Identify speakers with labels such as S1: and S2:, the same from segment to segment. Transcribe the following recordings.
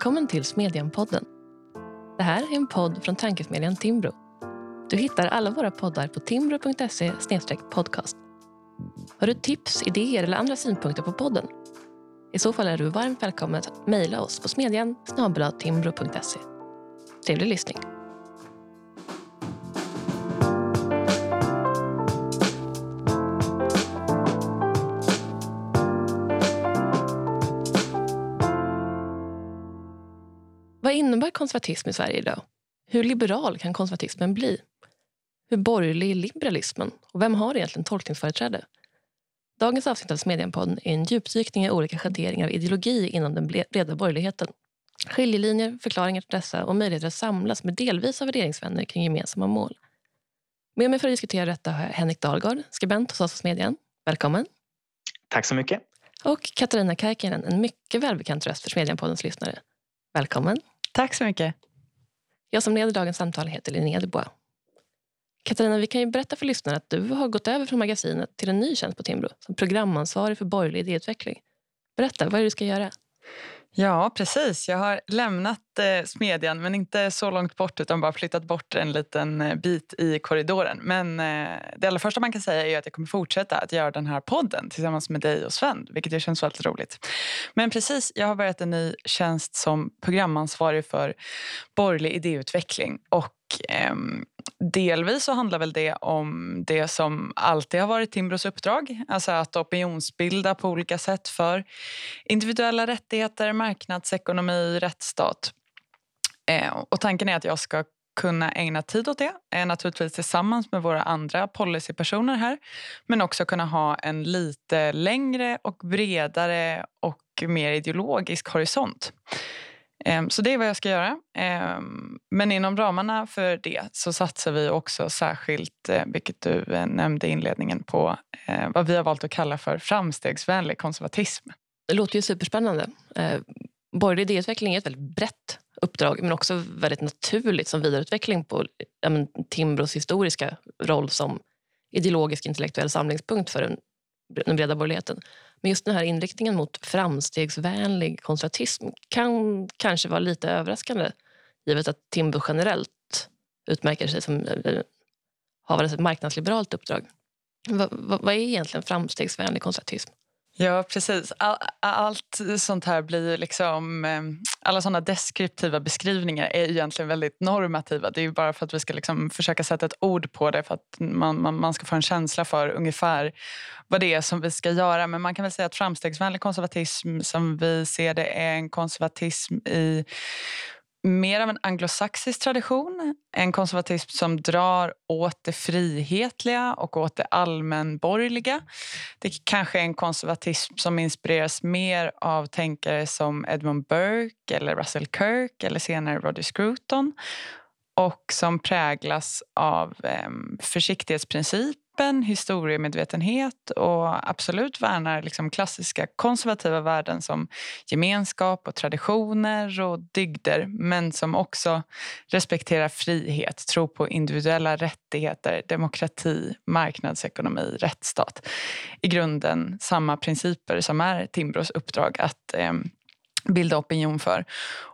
S1: Välkommen till Smedjan-podden. Det här är en podd från tankesmedjan Timbro. Du hittar alla våra poddar på timbro.se podcast. Har du tips, idéer eller andra synpunkter på podden? I så fall är du varmt välkommen att mejla oss på smedjan timbro.se. Trevlig lyssning. Vad innebär konservatism i Sverige idag? Hur liberal kan konservatismen bli? Hur borgerlig är liberalismen? Och vem har egentligen tolkningsföreträde? Dagens avsnitt av Smedjanpodden är en djupdykning i olika schatteringar av ideologi inom den breda borgerligheten. Skiljelinjer, förklaringar till dessa och möjligheter att samlas med delvisa värderingsvänner kring gemensamma mål. Med mig för att diskutera detta har jag Henrik Dahlgård, skribent hos oss på Smedjan. Välkommen!
S2: Tack så mycket.
S1: Och Katarina Kaikinen, en mycket välbekant röst för Smedjanpoddens lyssnare. Välkommen!
S3: Tack så mycket.
S1: Jag som leder dagens samtal heter Linnea Dubois. Katarina, vi kan ju berätta för lyssnarna att du har gått över från magasinet till en ny tjänst på Timbro som programansvarig för borgerlig idéutveckling. Berätta, vad är det du ska göra?
S3: Ja, precis. Jag har lämnat eh, Smedjan, men inte så långt bort utan bara flyttat bort en liten eh, bit i korridoren. Men eh, det allra första man kan säga är att jag kommer fortsätta att göra den här podden tillsammans med dig och Sven, vilket ju känns väldigt roligt. Men precis, jag har börjat en ny tjänst som programansvarig för borgerlig idéutveckling och ehm, Delvis så handlar väl det om det som alltid har varit Timbros uppdrag. Alltså att opinionsbilda på olika sätt för individuella rättigheter, marknadsekonomi, rättsstat. Eh, och tanken är att jag ska kunna ägna tid åt det, eh, naturligtvis tillsammans med våra andra policypersoner här. Men också kunna ha en lite längre och bredare och mer ideologisk horisont. Ehm, så det är vad jag ska göra. Ehm, men inom ramarna för det så satsar vi också särskilt, eh, vilket du eh, nämnde i inledningen, på eh, vad vi har valt att kalla för framstegsvänlig konservatism.
S1: Det låter ju superspännande. Borgerlig idéutveckling är ett väldigt brett uppdrag men också väldigt naturligt som vidareutveckling på Timbros historiska roll som ideologisk intellektuell samlingspunkt för den, den breda borgerligheten. Men just den här inriktningen mot framstegsvänlig konservatism kan kanske vara lite överraskande givet att Timbro generellt utmärker sig som eh, eh, har ett marknadsliberalt uppdrag. Vad, vad, vad är egentligen framstegsvänlig konservatism?
S3: Ja, precis. All, allt sånt här blir liksom... Ehm, alla såna deskriptiva beskrivningar är egentligen väldigt normativa. Det är bara för att vi ska liksom försöka sätta ett ord på det för att man, man, man ska få en känsla för ungefär vad det är som vi ska göra. Men man kan väl säga att framstegsvänlig konservatism som vi ser det är en konservatism i mer av en anglosaxisk tradition. En konservatism som drar åt det frihetliga och åt det allmänborgerliga. Det kanske är en konservatism som inspireras mer av tänkare som Edmund Burke eller Russell Kirk eller senare Roger Scruton och som präglas av eh, försiktighetsprincip öppen historiemedvetenhet och absolut värnar liksom klassiska konservativa värden som gemenskap och traditioner och dygder men som också respekterar frihet, tror på individuella rättigheter, demokrati, marknadsekonomi, rättsstat. I grunden samma principer som är Timbros uppdrag att eh, bilda opinion för.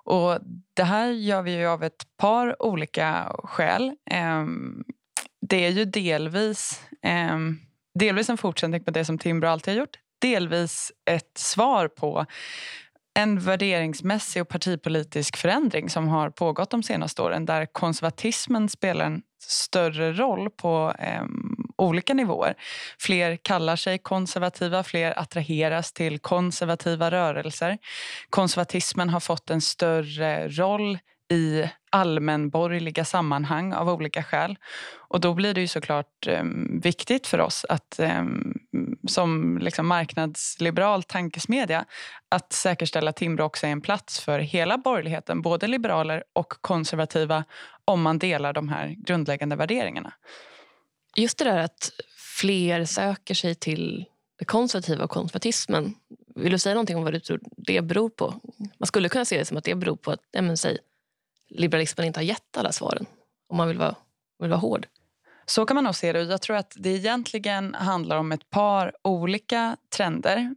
S3: Och det här gör vi av ett par olika skäl. Ehm, det är ju delvis, eh, delvis en fortsättning på det som Timbro alltid har gjort. Delvis ett svar på en värderingsmässig och partipolitisk förändring som har pågått de senaste åren där konservatismen spelar en större roll på eh, olika nivåer. Fler kallar sig konservativa, fler attraheras till konservativa rörelser. Konservatismen har fått en större roll i allmänborgerliga sammanhang av olika skäl. Och då blir det ju såklart eh, viktigt för oss att eh, som liksom marknadsliberal tankesmedja att säkerställa att Timbro också är en plats för hela borgerligheten, både liberaler och konservativa om man delar de här grundläggande värderingarna.
S1: Just det där att fler söker sig till det konservativa och konservatismen. Vill du säga någonting om vad du tror det beror på? Man skulle kunna se det som att det beror på att, ja, men, säg, liberalismen inte har gett alla svaren, om man vill vara, vill vara hård.
S3: Så kan man nog se det. Jag tror att det egentligen handlar om ett par olika trender.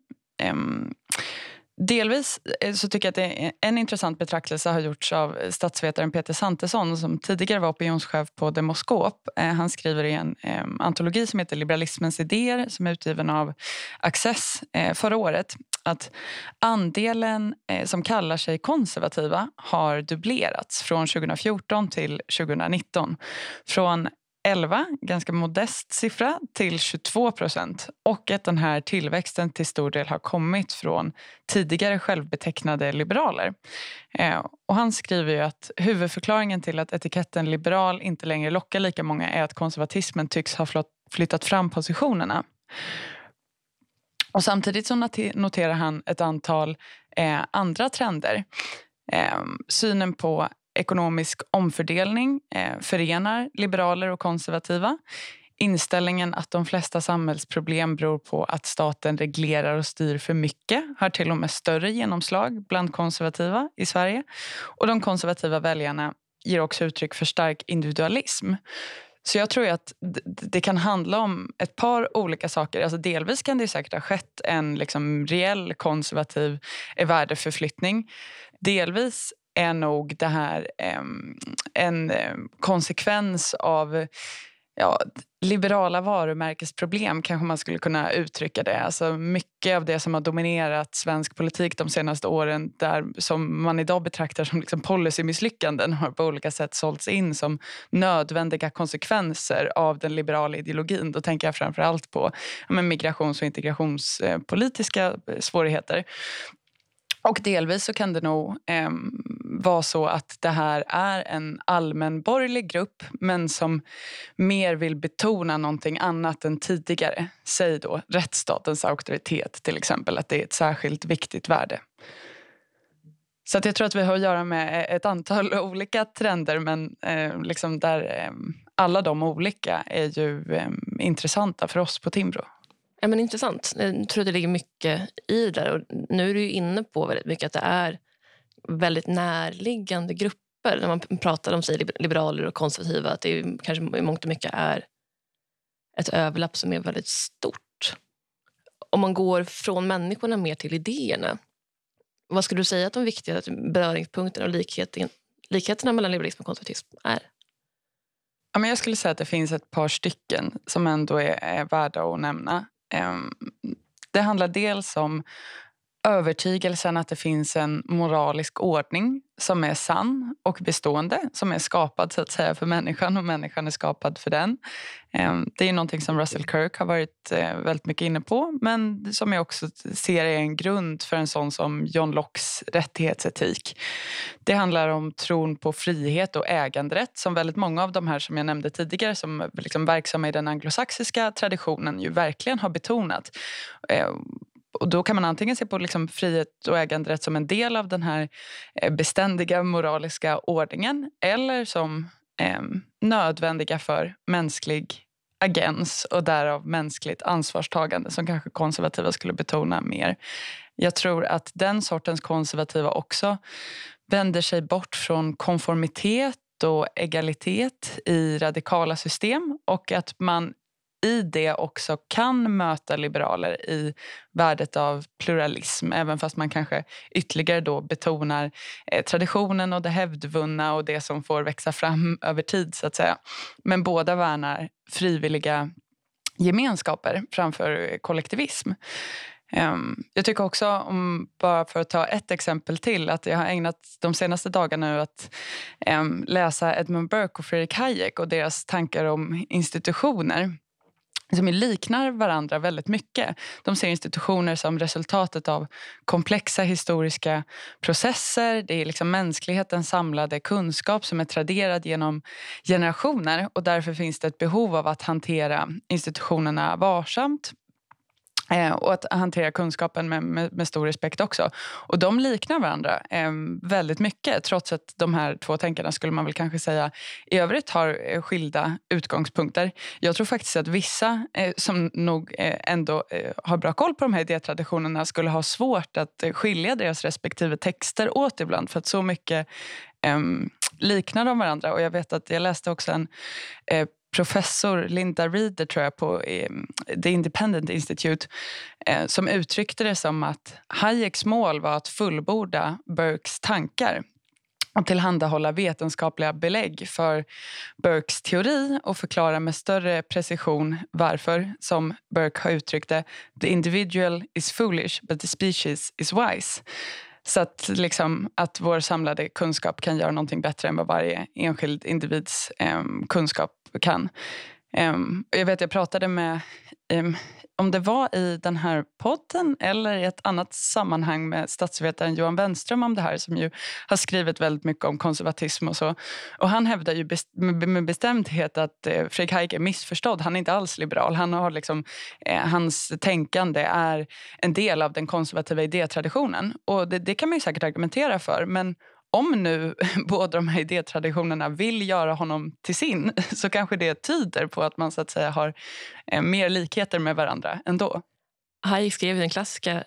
S3: delvis eh, så tycker jag att en intressant betraktelse har gjorts av statsvetaren Peter Santesson som tidigare var opinionschef på Demoskop. Eh, han skriver i en antologi som heter Liberalismens idéer som är utgiven av Access eh, förra året att andelen eh, som kallar sig konservativa har dubblerats från 2014 till 2019. Från 11, ganska modest siffra, till 22 procent. Och att den här tillväxten till stor del har kommit från tidigare självbetecknade liberaler. Eh, och han skriver ju att huvudförklaringen till att etiketten liberal inte längre lockar lika många är att konservatismen tycks ha flyttat fram positionerna. Och samtidigt så noterar han ett antal eh, andra trender. Eh, synen på ekonomisk omfördelning eh, förenar liberaler och konservativa. Inställningen att de flesta samhällsproblem beror på att staten reglerar och styr för mycket har till och med större genomslag bland konservativa i Sverige. Och de konservativa väljarna ger också uttryck för stark individualism. Så jag tror att det kan handla om ett par olika saker. Alltså delvis kan det säkert ha skett en liksom reell konservativ eh, värdeförflyttning. Delvis är nog det här en konsekvens av ja, liberala varumärkesproblem kanske man skulle kunna uttrycka det. Alltså mycket av det som har dominerat svensk politik de senaste åren där som man idag betraktar som liksom policymisslyckanden har på olika sätt sålts in som nödvändiga konsekvenser av den liberala ideologin. Då tänker jag framför allt på ja, migrations och integrationspolitiska eh, svårigheter. Och delvis så kan det nog eh, vara så att det här är en allmänborgerlig grupp men som mer vill betona någonting annat än tidigare. Säg då rättsstatens auktoritet till exempel, att det är ett särskilt viktigt värde. Så att jag tror att vi har att göra med e-, ett antal olika trender men eh, liksom där eh, alla de olika är ju eh, intressanta för oss på Timbro.
S1: Ja, men intressant. Jag tror att det ligger mycket i det. Och nu är du inne på väldigt mycket att det är väldigt närliggande grupper. När man pratar om sig, liberaler och konservativa, att det kanske i mångt och mycket är ett överlapp som är väldigt stort. Om man går från människorna mer till idéerna, vad skulle du säga att de viktigaste beröringspunkterna och likheten, likheterna mellan liberalism och konservatism är?
S3: Ja, men jag skulle säga att det finns ett par stycken som ändå är, är värda att nämna. Ehm, det handlar dels om övertygelsen att det finns en moralisk ordning som är sann och bestående, som är skapad så att säga för människan och människan är skapad för den. Ehm, det är någonting som Russell Kirk har varit eh, väldigt mycket inne på men som jag också ser är en grund för en sån som John Lockes rättighetsetik. Det handlar om tron på frihet och äganderätt som väldigt många av de här som jag nämnde tidigare som liksom verksamma i den anglosaxiska traditionen ju verkligen har betonat. Ehm, och då kan man antingen se på liksom frihet och äganderätt som en del av den här eh, beständiga moraliska ordningen eller som eh, nödvändiga för mänsklig agens och därav mänskligt ansvarstagande som kanske konservativa skulle betona mer. Jag tror att den sortens konservativa också vänder sig bort från konformitet och egalitet i radikala system och att man i det också kan möta liberaler i värdet av pluralism även fast man kanske ytterligare då betonar eh, traditionen och det hävdvunna och det som får växa fram över tid. så att säga. Men båda värnar frivilliga gemenskaper framför kollektivism. Um, jag tycker också, om, bara för att ta ett exempel till, att jag har ägnat de senaste dagarna nu att um, läsa Edmund Burke och Fredrik Hayek och deras tankar om institutioner som liknar varandra väldigt mycket. De ser institutioner som resultatet av komplexa historiska processer. Det är liksom mänsklighetens samlade kunskap som är traderad genom generationer och därför finns det ett behov av att hantera institutionerna varsamt Eh, och att hantera kunskapen med, med, med, stor respekt också. Och de liknar varandra eh, väldigt mycket trots att de här två tänkarna skulle man väl kanske säga i övrigt har eh, skilda utgångspunkter. Jag tror faktiskt att vissa eh, som nog eh, ändå eh, har bra koll på de här idétraditionerna skulle ha svårt att eh, skilja deras respektive texter åt ibland för att så mycket ehm, liknar de varandra. Och jag vet att jag läste också en eh, professor Linda Reeder tror jag, på The Independent Institute eh, som uttryckte det som att Hayeks mål var att fullborda Burkes tankar och tillhandahålla vetenskapliga belägg för Burkes teori och förklara med större precision varför, som Burke har uttryckt det, the individual is foolish but the species is wise. Så att, liksom, att vår samlade kunskap kan göra någonting bättre än vad varje enskild individs eh, kunskap kan. Eh, jag vet, jag pratade med um, om det var i den här podden eller i ett annat sammanhang med statsvetaren Johan Wenström om det här som ju har skrivit väldigt mycket om konservatism och så. Och han hävdar ju med bestämdhet att eh, Fredrik Hayek är missförstådd. Han är inte alls liberal. Han har liksom, eh, hans tänkande är en del av den konservativa idétraditionen. Och det, det kan man ju säkert argumentera för. Men om nu båda de här idétraditionerna vill göra honom till sin så kanske det tyder på att man så att säga har eh, mer likheter med varandra ändå.
S1: Hayek skrev den klassiska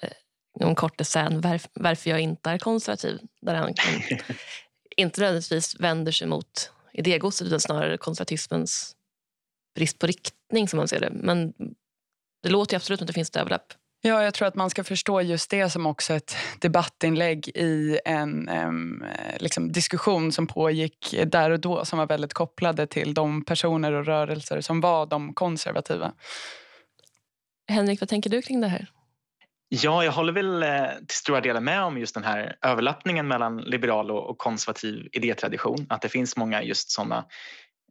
S1: en eh, kort essän varf, Varför jag inte är konservativ där han kan, inte nödvändigtvis vänder sig mot idégodset utan snarare konservatismens brist på riktning. som man ser det. Men det låter absolut som att det finns ett överlapp.
S3: Ja, jag tror att man ska förstå just det som också ett debattinlägg i en um, liksom diskussion som pågick där och då som var väldigt kopplade till de personer och rörelser som var de konservativa.
S1: Henrik, vad tänker du kring det här?
S2: Ja, jag håller väl eh, till stora delar med om just den här överlappningen mellan liberal och konservativ idétradition. Att det finns många just sådana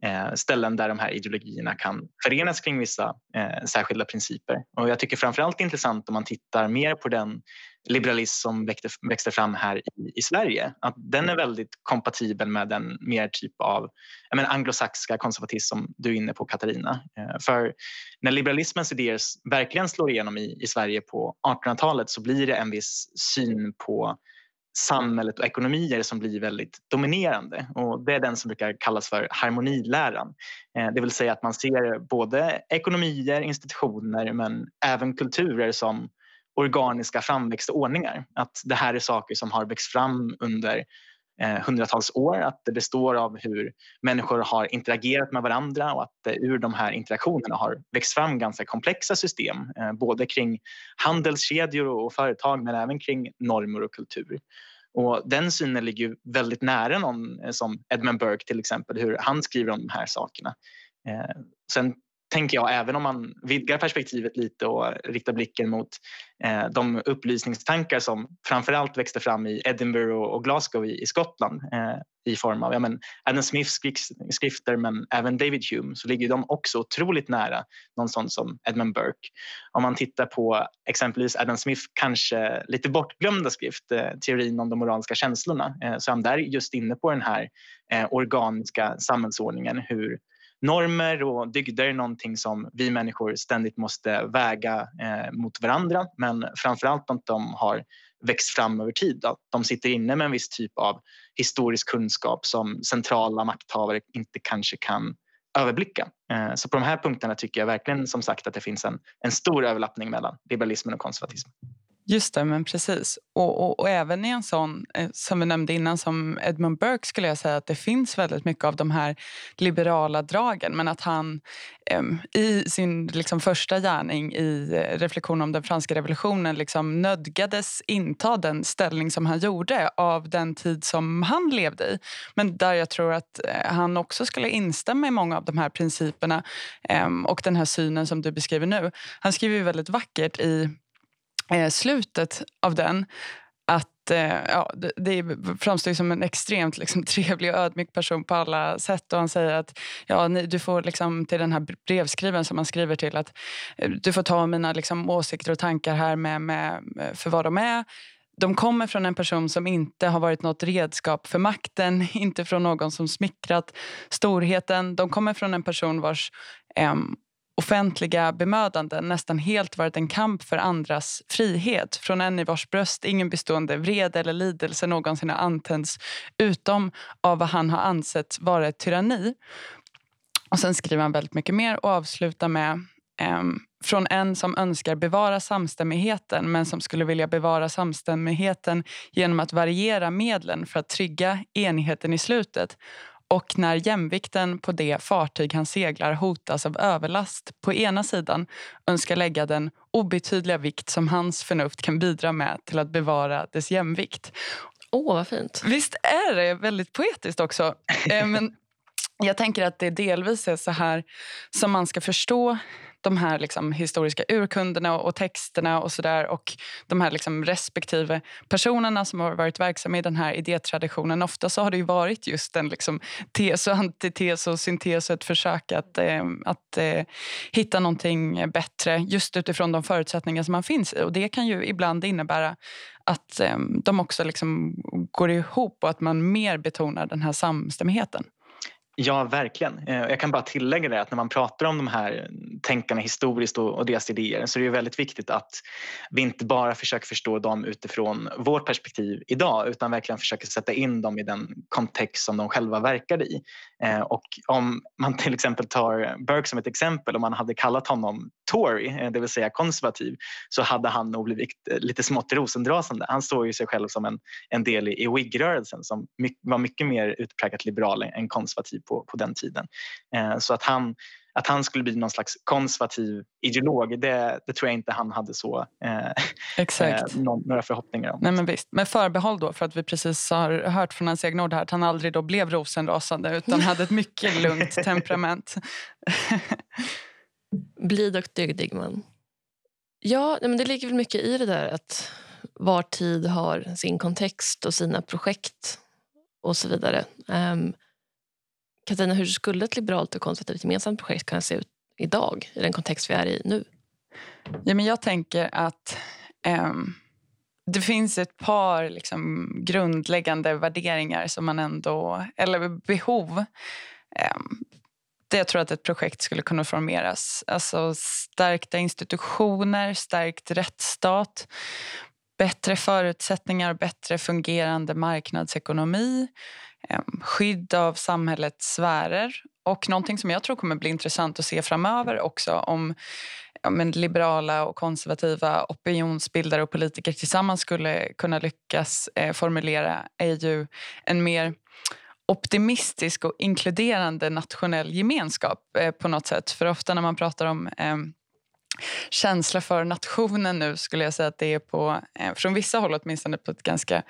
S2: Eh, ställen där de här ideologierna kan förenas kring vissa eh, särskilda principer. Och jag tycker framförallt det är intressant om man tittar mer på den liberalism som växte, växte fram här i, i, Sverige. Att den är väldigt kompatibel med den mer typ av menar, anglosaxiska konservatism som du är inne på Katarina. Eh, för när liberalismens idéer verkligen slår igenom i, i Sverige på 1800-talet så blir det en viss syn på samhället och ekonomier som blir väldigt dominerande. Och det är den som brukar kallas för harmoniläran. Eh, det vill säga att man ser både ekonomier, institutioner men även kulturer som organiska framväxtordningar. Att det här är saker som har växt fram under Eh, hundratals år. Att det består av hur människor har interagerat med varandra och att eh, ur de här interaktionerna har växt fram ganska komplexa system. Eh, både kring handelskedjor och företag men även kring normer och kultur. Och den synen ligger väldigt nära någon eh, som Edmund Burke till exempel, hur han skriver om de här sakerna. Eh, sen tänker jag, även om man vidgar perspektivet lite och riktar blicken mot eh, de upplysningstankar som framförallt växte fram i Edinburgh och Glasgow i, i Skottland eh, i form av ja, men Adam Smiths skrifter men även David Hume så ligger de också otroligt nära någon sån som Edmund Burke. Om man tittar på exempelvis Adam Smiths kanske lite bortglömda skrift, eh, teorin om de moraliska känslorna, eh, så är han där just inne på den här eh, organiska samhällsordningen, hur normer och dygder är någonting som vi människor ständigt måste väga eh, mot varandra men framförallt att de har växt fram över tid. Att de sitter inne med en viss typ av historisk kunskap som centrala makthavare inte kanske kan överblicka. Eh, så på de här punkterna tycker jag verkligen som sagt att det finns en, en stor överlappning mellan liberalismen och konservatismen.
S3: Just det, men precis. Och, och, och, även i en sån, eh, som vi nämnde innan, som Edmund Burke skulle jag säga att det finns väldigt mycket av de här liberala dragen. Men att han ehm, i sin liksom, första gärning i eh, reflektion om den franska revolutionen liksom, nödgades inta den ställning som han gjorde av den tid som han levde i. Men där jag tror att eh, han också skulle instämma i många av de här principerna ehm, och den här synen som du beskriver nu. Han skriver väldigt vackert i eh, slutet av den att eh, ja, det, det framstår som en extremt liksom, trevlig och ödmjuk person på alla sätt. Och Han säger att ja, ni, du får liksom, till den här brevskriven som han skriver till att eh, du får ta mina liksom, åsikter och tankar här med, med, eh, för vad de är. De kommer från en person som inte har varit något redskap för makten, inte från någon som smickrat storheten. De kommer från en person vars eh, offentliga bemödanden nästan helt varit en kamp för andras frihet från en i vars bröst ingen bestående vrede eller lidelse någonsin har antänts utom av vad han har ansett vara ett tyranni. Och Sen skriver han väldigt mycket mer och avslutar med ehm, från en som önskar bevara samstämmigheten men som skulle vilja bevara samstämmigheten genom att variera medlen för att trygga enigheten i slutet och när jämvikten på det fartyg han seglar hotas av överlast på ena sidan önskar lägga den obetydliga vikt som hans förnuft kan bidra med till att bevara dess jämvikt.
S1: Åh, oh, vad fint.
S3: Visst är det väldigt poetiskt också? Eh, men jag tänker att det delvis är så här som man ska förstå de här liksom historiska urkunderna och, texterna och så där och de här liksom respektive personerna som har varit verksamma i den här idétraditionen. Ofta så har det varit just en liksom tes och antites och syntes och ett försök att, eh, att eh, hitta någonting bättre just utifrån de förutsättningar som man finns i. Och det kan ju ibland innebära att eh, de också liksom går ihop och att man mer betonar den här samstämmigheten.
S2: Ja, verkligen. Eh, jag kan bara tillägga det att när man pratar om de här tänkarna historiskt och deras idéer så är det väldigt viktigt att vi inte bara försöker förstå dem utifrån vårt perspektiv idag utan verkligen försöker sätta in dem i den kontext som de själva verkade i. Eh, och om man till exempel tar Burke som ett exempel, om man hade kallat honom Tory, eh, det vill säga konservativ, så hade han nog blivit lite smått rosendrasande. Han såg ju sig själv som en, en del i, i Whig-rörelsen som mycket, var mycket mer utpräglat liberal än konservativ på, på den tiden. Eh, så att han, att han skulle bli någon slags konservativ ideolog, det, det tror jag inte han hade så eh,
S3: Exakt.
S2: Eh, någon, några förhoppningar om.
S3: Nej, men visst. Med förbehåll då, för att vi precis har hört från hans egna ord här att han aldrig då blev rosenrasande utan hade ett mycket lugnt temperament.
S1: Blid och dygdig man. Ja, men det ligger väl mycket i det där att var tid har sin kontext och sina projekt och så vidare. Um, Katarina, hur skulle ett liberalt och konservativt gemensamt projekt kunna se ut idag i den kontext vi är i nu?
S3: Ja, men jag tänker att um, det finns ett par liksom, grundläggande värderingar som man ändå, eller behov um, där jag tror att ett projekt skulle kunna formeras. Alltså stärkta institutioner, stärkt rättsstat bättre förutsättningar, bättre fungerande marknadsekonomi Ehm, skydd av samhällets sfärer och någonting som jag tror kommer bli intressant att se framöver också om ja, men liberala och konservativa opinionsbildare och politiker tillsammans skulle kunna lyckas eh, formulera är ju en mer optimistisk och inkluderande nationell gemenskap eh, på något sätt. För ofta när man pratar om eh, känsla för nationen nu skulle jag säga att det är på, eh, från vissa håll åtminstone, på ett ganska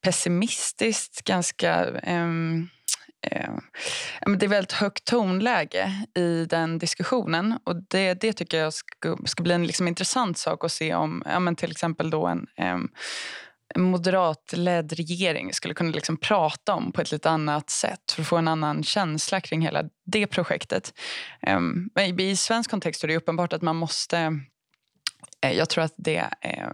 S3: pessimistiskt, ganska ehm, eh, eh, det är väldigt högt tonläge i den diskussionen. Och Det, det tycker jag ska, ska bli en liksom intressant sak att se om ja, men till exempel då en, ehm, en moderatledd regering skulle kunna liksom prata om på ett lite annat sätt för att få en annan känsla kring hela det projektet. Um, I svensk kontext är det uppenbart att man måste Eh, jag tror att det eh,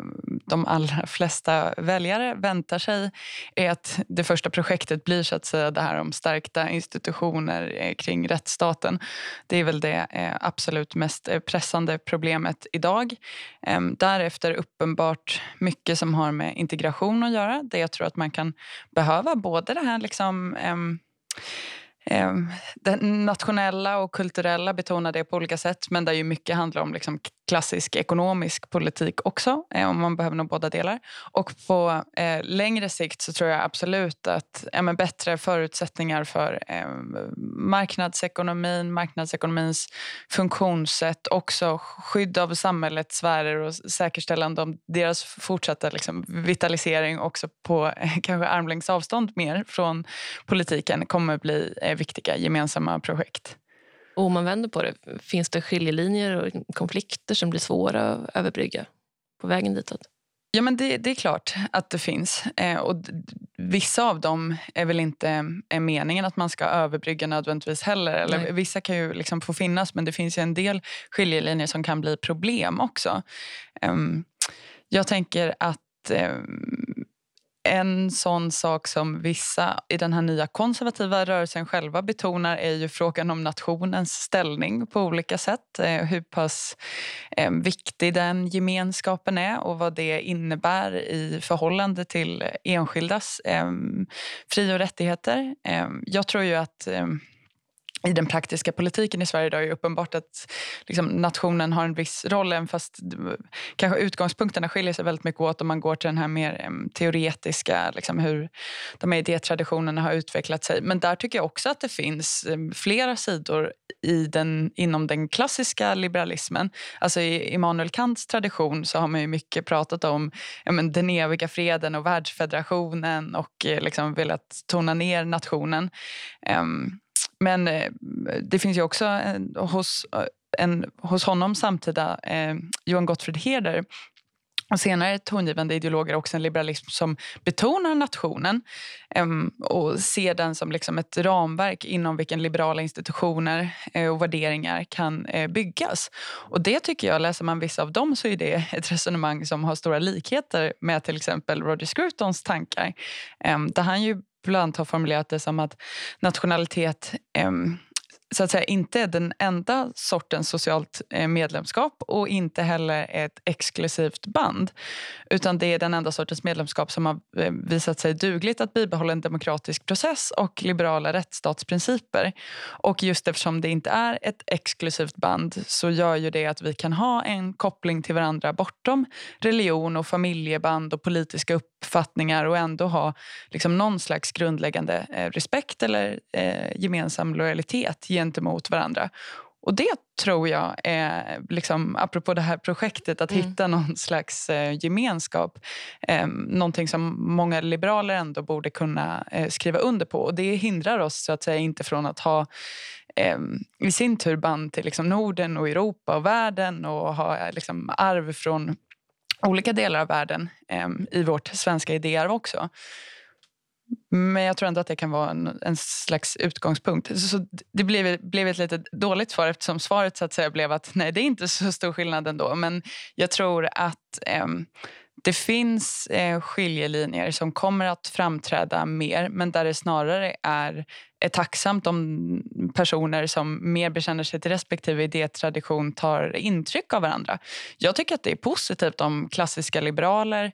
S3: de allra flesta väljare väntar sig är att det första projektet blir så att säga det här om stärkta institutioner eh, kring rättsstaten. Det är väl det absolut mest pressande problemet idag. Ehm, därefter uppenbart mycket som har med integration att göra. Det jag tror att man kan behöva både det här liksom ehm, ehm, det nationella och kulturella betonar det på olika sätt men där ju mycket handlar om liksom klassisk ekonomisk politik också. Eh, man behöver nog båda delar. Och på eh, längre sikt så tror jag absolut att ja, men bättre förutsättningar för eh, marknadsekonomin, marknadsekonomins funktionssätt, också skydd av samhällets sfärer och säkerställande om deras fortsatta liksom, vitalisering också på eh, kanske armlängds avstånd mer från politiken kommer bli eh, viktiga gemensamma projekt.
S1: Och om man vänder på det, finns det skiljelinjer och konflikter som blir svåra att överbrygga på vägen ditåt?
S3: Ja, men det, det är klart att det finns. Eh, och vissa av dem är väl inte är eh, meningen att man ska överbrygga nödvändigtvis heller. Eller, vissa kan ju liksom få finnas, men det finns en del skiljelinjer som kan bli problem också. Eh, jag tänker att ehm, en sån sak som vissa i den här nya konservativa rörelsen själva betonar är ju frågan om nationens ställning på olika sätt. Eh, hur pass eh, viktig den gemenskapen är och vad det innebär i förhållande till enskildas ehm, fri och rättigheter. Ehm, jag tror ju att ehm, i den praktiska politiken i Sverige idag är uppenbart att liksom, nationen har en viss roll, även fast kanske utgångspunkterna skiljer sig väldigt mycket åt om man går till den här mer um, teoretiska, liksom, hur de här idétraditionerna har utvecklat sig. Men där tycker jag också att det finns um, flera sidor i den, inom den klassiska liberalismen. Alltså I Immanuel Kants tradition så har man ju mycket pratat om ja, men, den eviga freden och världsfederationen och eh, liksom velat tona ner nationen. Um, men eh, det finns ju också en, hos, eh, en, hos honom samtida eh, Johan Gottfried Herder och senare tongivande ideologer också en liberalism som betonar nationen eh, och ser den som liksom ett ramverk inom vilken liberala institutioner eh, och värderingar kan eh, byggas. Och det tycker jag, läser man vissa av dem så är det ett resonemang som har stora likheter med till exempel Roger Scrutons tankar. Ehm, där han ju ibland har formulerat det som att nationalitet eh, så att säga inte är den enda sortens socialt eh, medlemskap och inte heller ett exklusivt band. Utan det är den enda sortens medlemskap som har eh, visat sig dugligt att bibehålla en demokratisk process och liberala rättsstatsprinciper. Och just eftersom det inte är ett exklusivt band så gör ju det att vi kan ha en koppling till varandra bortom religion och familjeband och politiska uppfattningar och ändå ha liksom någon slags grundläggande eh, respekt eller eh, gemensam lojalitet gentemot varandra. Och det tror jag är, liksom, apropå det här projektet, att mm. hitta någon slags eh, gemenskap. Eh, någonting som många liberaler ändå borde kunna eh, skriva under på. Och det hindrar oss så att säga inte från att ha eh, i sin tur band till liksom, Norden och Europa och världen och ha liksom, arv från olika delar av världen eh, i vårt svenska idéarv också. Men jag tror ändå att det kan vara en, en slags utgångspunkt. Så det blev, blev ett lite dåligt svar eftersom svaret så att säga blev att nej, det är inte så stor skillnad ändå. Men jag tror att eh, det finns eh, skiljelinjer som kommer att framträda mer men där det snarare är är tacksamt om personer som mer bekänner sig till respektive idétradition tar intryck av varandra. Jag tycker att det är positivt om klassiska liberaler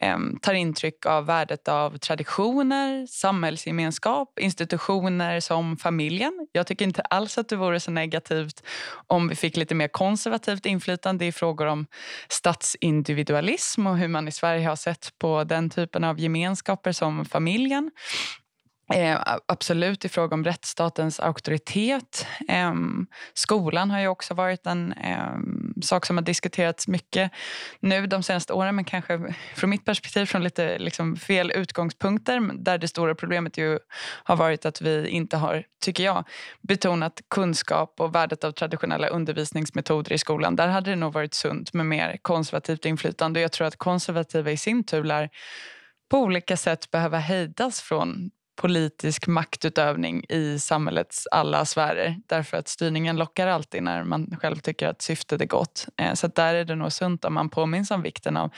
S3: eh, tar intryck av värdet av traditioner, samhällsgemenskap, institutioner som familjen. Jag tycker inte alls att det vore så negativt om vi fick lite mer konservativt inflytande i frågor om statsindividualism och hur man i Sverige har sett på den typen av gemenskaper som familjen. Eh, absolut i fråga om rättsstatens auktoritet. Eh, skolan har ju också varit en eh, sak som har diskuterats mycket nu de senaste åren men kanske från mitt perspektiv från lite liksom, fel utgångspunkter där det stora problemet ju har varit att vi inte har, tycker jag, betonat kunskap och värdet av traditionella undervisningsmetoder i skolan. Där hade det nog varit sunt med mer konservativt inflytande. Jag tror att konservativa i sin tur lär på olika sätt behöva hejdas från politisk maktutövning i samhällets alla sfärer. Därför att styrningen lockar alltid när man själv tycker att syftet är gott. Eh, så där är det nog sunt om man påminns om vikten av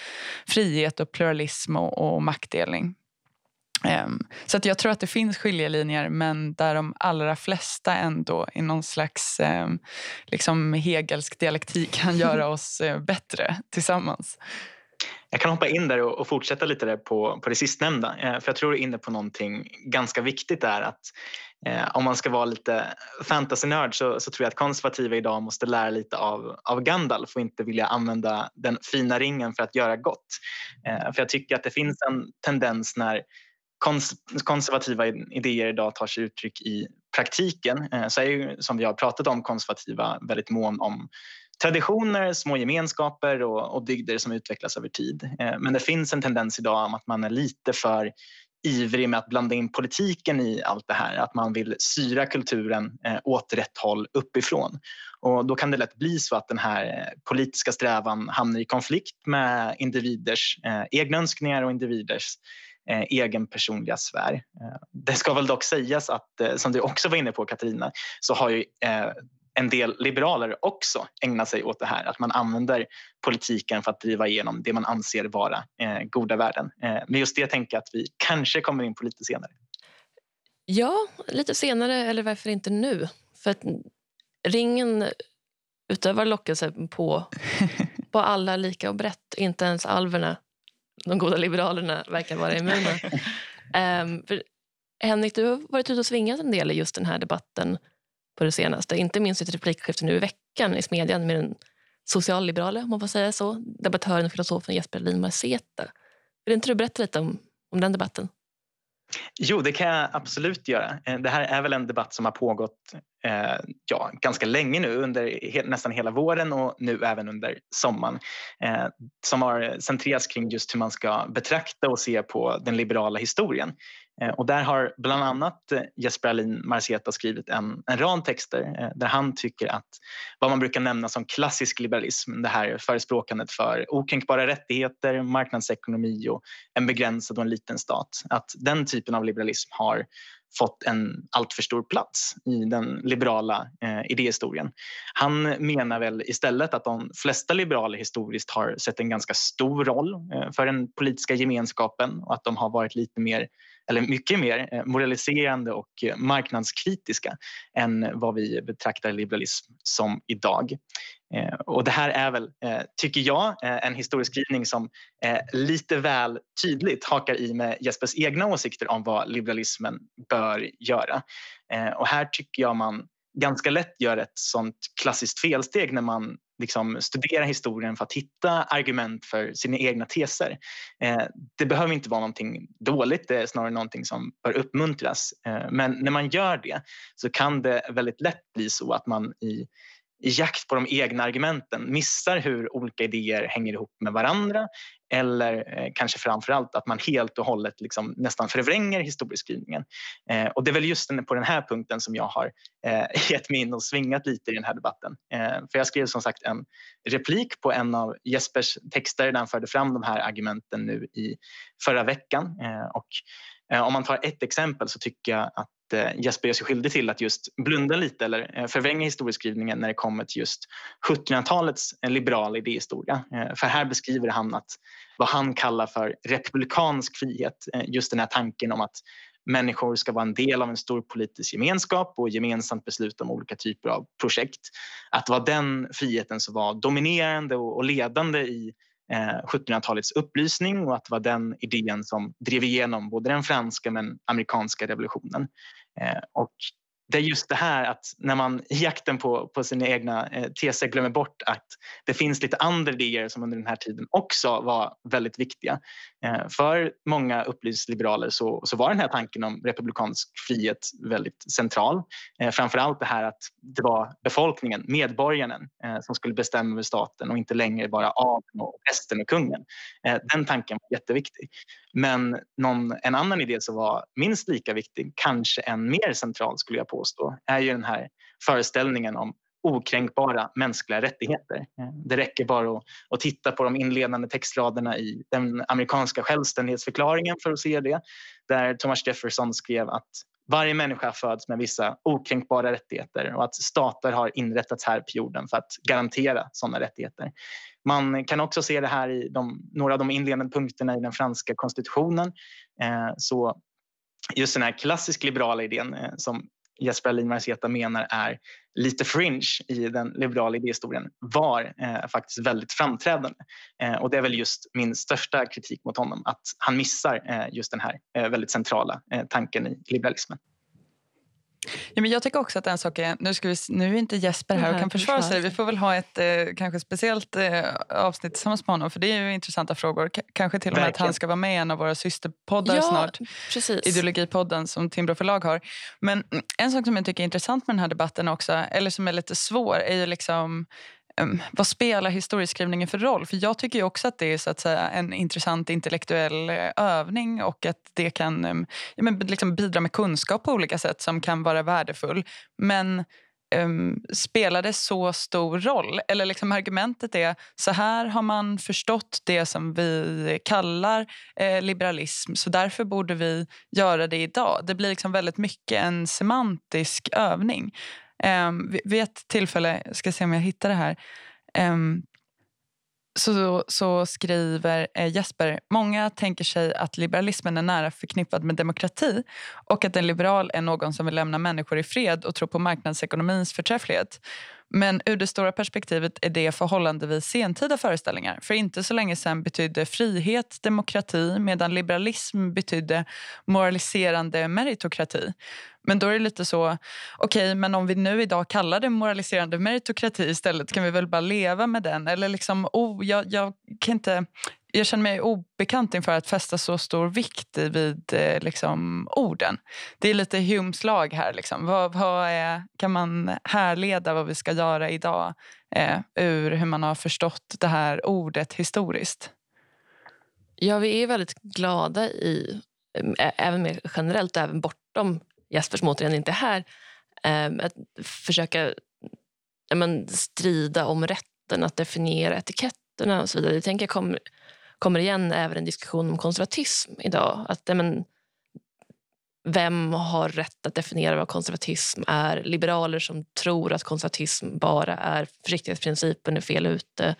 S3: frihet och pluralism och, och maktdelning. Ehm, så att jag tror att det finns skiljelinjer men där de allra flesta ändå i någon slags ehm, liksom hegelsk dialektik kan göra oss eh, bättre tillsammans.
S2: Jag kan hoppa in där och, fortsätta lite där på, på det sistnämnda. Eh, för jag tror du är inne på någonting ganska viktigt där. Att, eh, om man ska vara lite fantasynörd så, så tror jag att konservativa idag måste lära lite av, av Gandalf och inte vilja använda den fina ringen för att göra gott. Eh, för jag tycker att det finns en tendens när kons konservativa idéer idag tar sig uttryck i praktiken eh, så är ju, som vi har pratat om konservativa väldigt mån om traditioner, små gemenskaper och, och dygder som utvecklas över tid. Eh, men det finns en tendens idag om att man är lite för ivrig med att blanda in politiken i allt det här. Att man vill syra kulturen eh, åt rätt håll uppifrån. Och då kan det lätt bli så att den här eh, politiska strävan hamnar i konflikt med individers eh, egna önskningar och individers eh, egen personliga sfär. Eh, det ska väl dock sägas att, eh, som du också var inne på Katarina, så har ju eh, en del liberaler också ägnar sig åt det här. Att man använder politiken för att driva igenom det man anser vara eh, goda värden. Eh, men just det tänker jag att vi kanske kommer in på lite senare.
S1: Ja, lite senare eller varför inte nu? För att ringen utövar lockelse på, på alla lika och brett. Inte ens alverna, de goda liberalerna, verkar vara immuna. um, för Henrik, du har varit ute och svingat en del i just den här debatten på det senaste. Inte minst i ett replikskifte nu i veckan i Smedjan med den socialliberale om man får säga så, debattören och filosofen Jesper Lin Marceta. Vill inte du berätta lite om, om den debatten?
S2: Jo, det kan jag absolut göra. Eh, det här är väl en debatt som har pågått eh, ja, ganska länge nu, under he nästan hela våren och nu även under sommaren. Eh, som har centrerats kring just hur man ska betrakta och se på den liberala historien. Eh, och där har bland annat eh, Jesper Alin Marceta skrivit en, en rad texter eh, där han tycker att vad man brukar nämna som klassisk liberalism, det här förespråkandet för okränkbara rättigheter, marknadsekonomi och en begränsad och en liten stat, att den typen av liberalism har fått en alltför stor plats i den liberala eh, idéhistorien. Han menar väl istället att de flesta liberaler historiskt har sett en ganska stor roll eh, för den politiska gemenskapen och att de har varit lite mer eller mycket mer eh, moraliserande och eh, marknadskritiska än vad vi betraktar liberalism som idag. Eh, och det här är väl, tycker jag, en historieskrivning som lite väl tydligt hakar i med Jespers egna åsikter om vad liberalismen bör göra. Och här tycker jag man ganska lätt gör ett sånt klassiskt felsteg när man liksom studera historien för att hitta argument för sina egna teser. Eh, det behöver inte vara någonting dåligt, det är snarare någonting som bör uppmuntras. Eh, men när man gör det så kan det väldigt lätt bli så att man i i jakt på de egna argumenten missar hur olika idéer hänger ihop med varandra eller eh, kanske framför allt att man helt och hållet liksom nästan förvränger historieskrivningen. Eh, och det är väl just på den här punkten som jag har eh, gett mig in och svingat lite i den här debatten. Eh, för jag skrev som sagt en replik på en av Jespers texter där han förde fram de här argumenten nu i förra veckan. Eh, och eh, om man tar ett exempel så tycker jag att Eh, Jesper gör sig skyldig till att just blunda lite eller eh, förvränga historieskrivningen när det kommer till just 1700-talets eh, liberala idéhistoria. Eh, för här beskriver han att vad han kallar för republikansk frihet, eh, just den här tanken om att människor ska vara en del av en stor politisk gemenskap och gemensamt besluta om olika typer av projekt. Att det var den friheten som var dominerande och ledande i Eh, 1700-talets upplysning och att det var den idén som drev igenom både den franska men amerikanska revolutionen. Eh, och det är just det här att när man i jakten på, på sina egna eh, teser glömmer bort att det finns lite andra idéer som under den här tiden också var väldigt viktiga. Eh, för många upplysningsliberaler så, så var den här tanken om republikansk frihet väldigt central. Eh, framförallt det här att det var befolkningen, medborgaren, eh, som skulle bestämma över staten och inte längre bara adeln och prästen och kungen. Eh, den tanken var jätteviktig. Men någon, en annan idé som var minst lika viktig, kanske än mer central skulle jag påstå, är ju den här föreställningen om okränkbara mänskliga rättigheter. Det räcker bara att, att, titta på de inledande textraderna i den amerikanska självständighetsförklaringen för att se det. Där Thomas Jefferson skrev att varje människa föds med vissa okränkbara rättigheter och att stater har inrättats här på jorden för att garantera sådana rättigheter. Man kan också se det här i de, några av de inledande punkterna i den franska konstitutionen. Eh, så just den här klassiskt liberala idén eh, som Jesper Alin Marceta menar är lite fringe i den liberala idéhistorien var eh, faktiskt väldigt framträdande. Eh, och det är väl just min största kritik mot honom, att han missar eh, just den här eh, väldigt centrala eh, tanken i liberalismen.
S3: Ja, men jag tycker också att en sak är, nu, ska vi, nu är inte Jesper här och kan försvara sig. Vi får väl ha ett eh, kanske speciellt eh, avsnitt tillsammans med honom. För det är ju intressanta frågor. K kanske till och med Verkligen. att han ska vara med i en av våra systerpoddar ja, snart.
S1: Precis.
S3: Ideologipodden som Timbro förlag har. Men en sak som jag tycker är intressant med den här debatten också, eller som är lite svår, är ju liksom Ehm, vad spelar historieskrivningen för roll? För Jag tycker också att det är så att säga, en intressant intellektuell eh, övning och att det kan um, ja, men liksom bidra med kunskap på olika sätt som kan vara värdefull. Men um, spelar det så stor roll? Eller liksom argumentet är så här har man förstått det som vi kallar eh, liberalism så därför borde vi göra det idag. Det blir liksom väldigt mycket en semantisk övning. Um, vid ett tillfälle, jag ska se om jag hittar det här, um, så, så skriver eh, Jesper, många tänker sig att liberalismen är nära förknippad med demokrati och att en liberal är någon som vill lämna människor i fred och tror på marknadsekonomins förträfflighet. Men ur det stora perspektivet är det förhållandevis sentida föreställningar. För inte så länge sen betydde frihet demokrati medan liberalism betydde moraliserande meritokrati. Men då är det lite så, okej, okay, men om vi nu idag kallar det moraliserande meritokrati istället kan vi väl bara leva med den? Eller liksom, oh, jag, jag kan inte jag känner mig obekant inför att fästa så stor vikt vid eh, liksom, orden. Det är lite Humes lag här. Liksom. Vad, vad är, kan man härleda vad vi ska göra idag eh, ur hur man har förstått det här ordet historiskt?
S1: Ja, vi är väldigt glada i, eh, även mer generellt, även bortom Jesper som återigen inte är här, eh, att försöka men, strida om rätten att definiera etiketterna och så vidare. Det tänker jag kommer kommer igen även en diskussion om konservatism idag. Att, men, vem har rätt att definiera vad konservatism är? Liberaler som tror att konservatism bara är försiktighetsprincipen är fel ute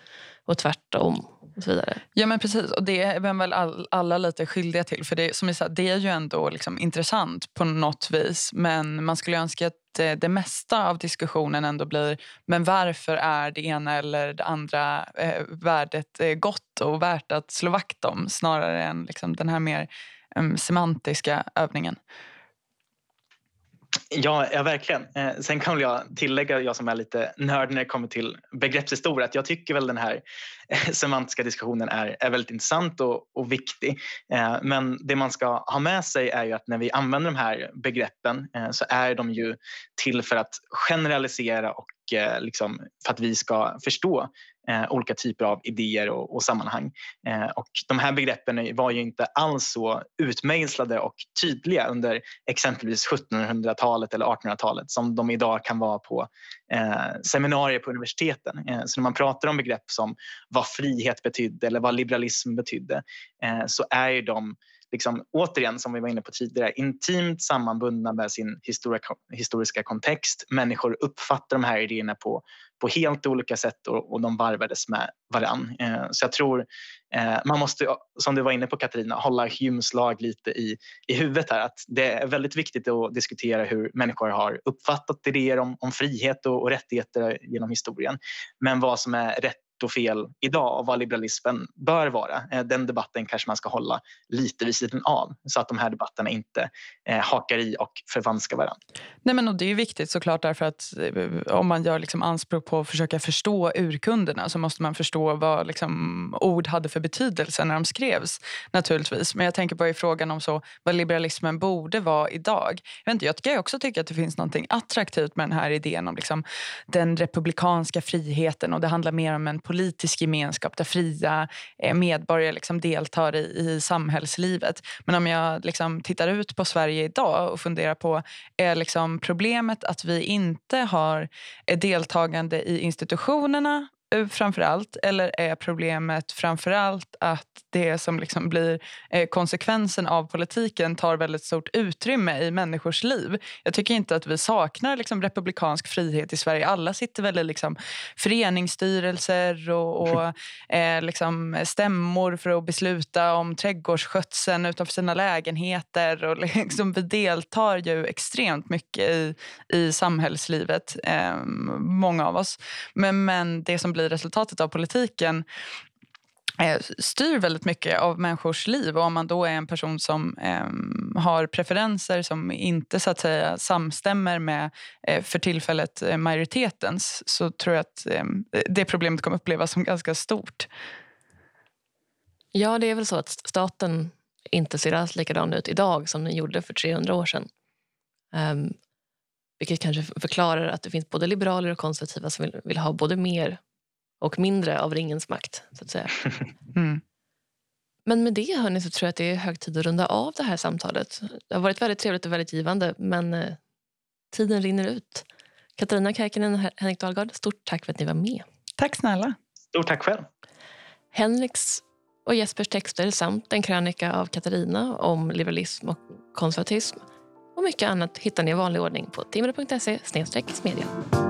S1: och tvärtom. Och så vidare.
S3: Ja men precis och det är väl all, alla lite skyldiga till. För det, som jag sa, det är ju ändå liksom intressant på något vis men man skulle önska att det, det mesta av diskussionen ändå blir men varför är det ena eller det andra eh, värdet eh, gott och värt att slå vakt om snarare än liksom den här mer um, semantiska övningen.
S2: Ja, ja verkligen. Eh, sen kan jag tillägga, jag som är lite nörd när det kommer till begreppshistoria, att jag tycker väl den här eh, semantiska diskussionen är, är väldigt intressant och, och viktig. Eh, men det man ska ha med sig är ju att när vi använder de här begreppen eh, så är de ju till för att generalisera och eh, liksom för att vi ska förstå eh, olika typer av idéer och, och sammanhang. Eh, och de här begreppen var ju inte alls så utmejslade och tydliga under exempelvis 1700-talet eller 1800-talet som de idag kan vara på eh, seminarier på universiteten. Eh, så när man pratar om begrepp som vad frihet betydde eller vad liberalism betydde eh, så är ju de liksom, återigen, som vi var inne på tidigare, intimt sammanbundna med sin historiska kontext. Människor uppfattar de här idéerna på, på helt olika sätt och, och de varvades med varann. Eh, så jag tror eh, man måste, som du var inne på Katarina, hålla Humes lag lite i, i huvudet här. Att det är väldigt viktigt att diskutera hur människor har uppfattat idéer om, om frihet och, och rättigheter genom historien. Men vad som är rätt och fel idag och vad liberalismen bör vara. Eh, den debatten kanske man ska hålla lite vid sidan av så att de här debatterna inte eh, hakar i och förvanskar varandra.
S3: Nej, men och det är viktigt såklart därför att eh, om man gör liksom anspråk på att försöka förstå urkunderna så måste man förstå vad liksom ord hade för betydelse när de skrevs naturligtvis. Men jag tänker på i frågan om så, vad liberalismen borde vara idag. Jag, vet inte, jag kan också tycka att det finns något attraktivt med den här idén om liksom den republikanska friheten och det handlar mer om en politisk gemenskap där fria eh, medborgare liksom deltar i, i samhällslivet. Men om jag liksom tittar ut på Sverige idag och funderar på är liksom problemet att vi inte har eh, deltagande i institutionerna framför allt? Eller är problemet framför allt att det som liksom blir eh, konsekvensen av politiken tar väldigt stort utrymme i människors liv? Jag tycker inte att vi saknar liksom republikansk frihet i Sverige. Alla sitter väl i liksom föreningsstyrelser och, och eh, liksom stämmor för att besluta om trädgårdsskötseln utanför sina lägenheter. Och liksom, vi deltar ju extremt mycket i, i samhällslivet, eh, många av oss. Men, men det som blir resultatet av politiken eh, styr väldigt mycket av människors liv. Och om man då är en person som eh, har preferenser som inte så att säga samstämmer med eh, för tillfället eh, majoritetens så tror jag att eh, det problemet kommer upplevas som ganska stort.
S1: Ja, det är väl så att staten inte ser alls likadan ut idag som den gjorde för 300 år sedan. Um, vilket kanske förklarar att det finns både liberaler och konservativa som vill, vill ha både mer och mindre av ringens makt. så att säga. Mm. Men med det hörni, så tror jag att det är hög tid att runda av det här samtalet. Det har varit väldigt trevligt och väldigt givande, men eh, tiden rinner ut. Katarina Kärkinen och Henrik Dahlgard, stort tack för att ni var med.
S3: Tack snälla.
S2: Stort tack själv.
S1: Henriks och Jespers texter samt en krönika av Katarina om liberalism och konservatism och mycket annat hittar ni i vanlig ordning på timre.se media.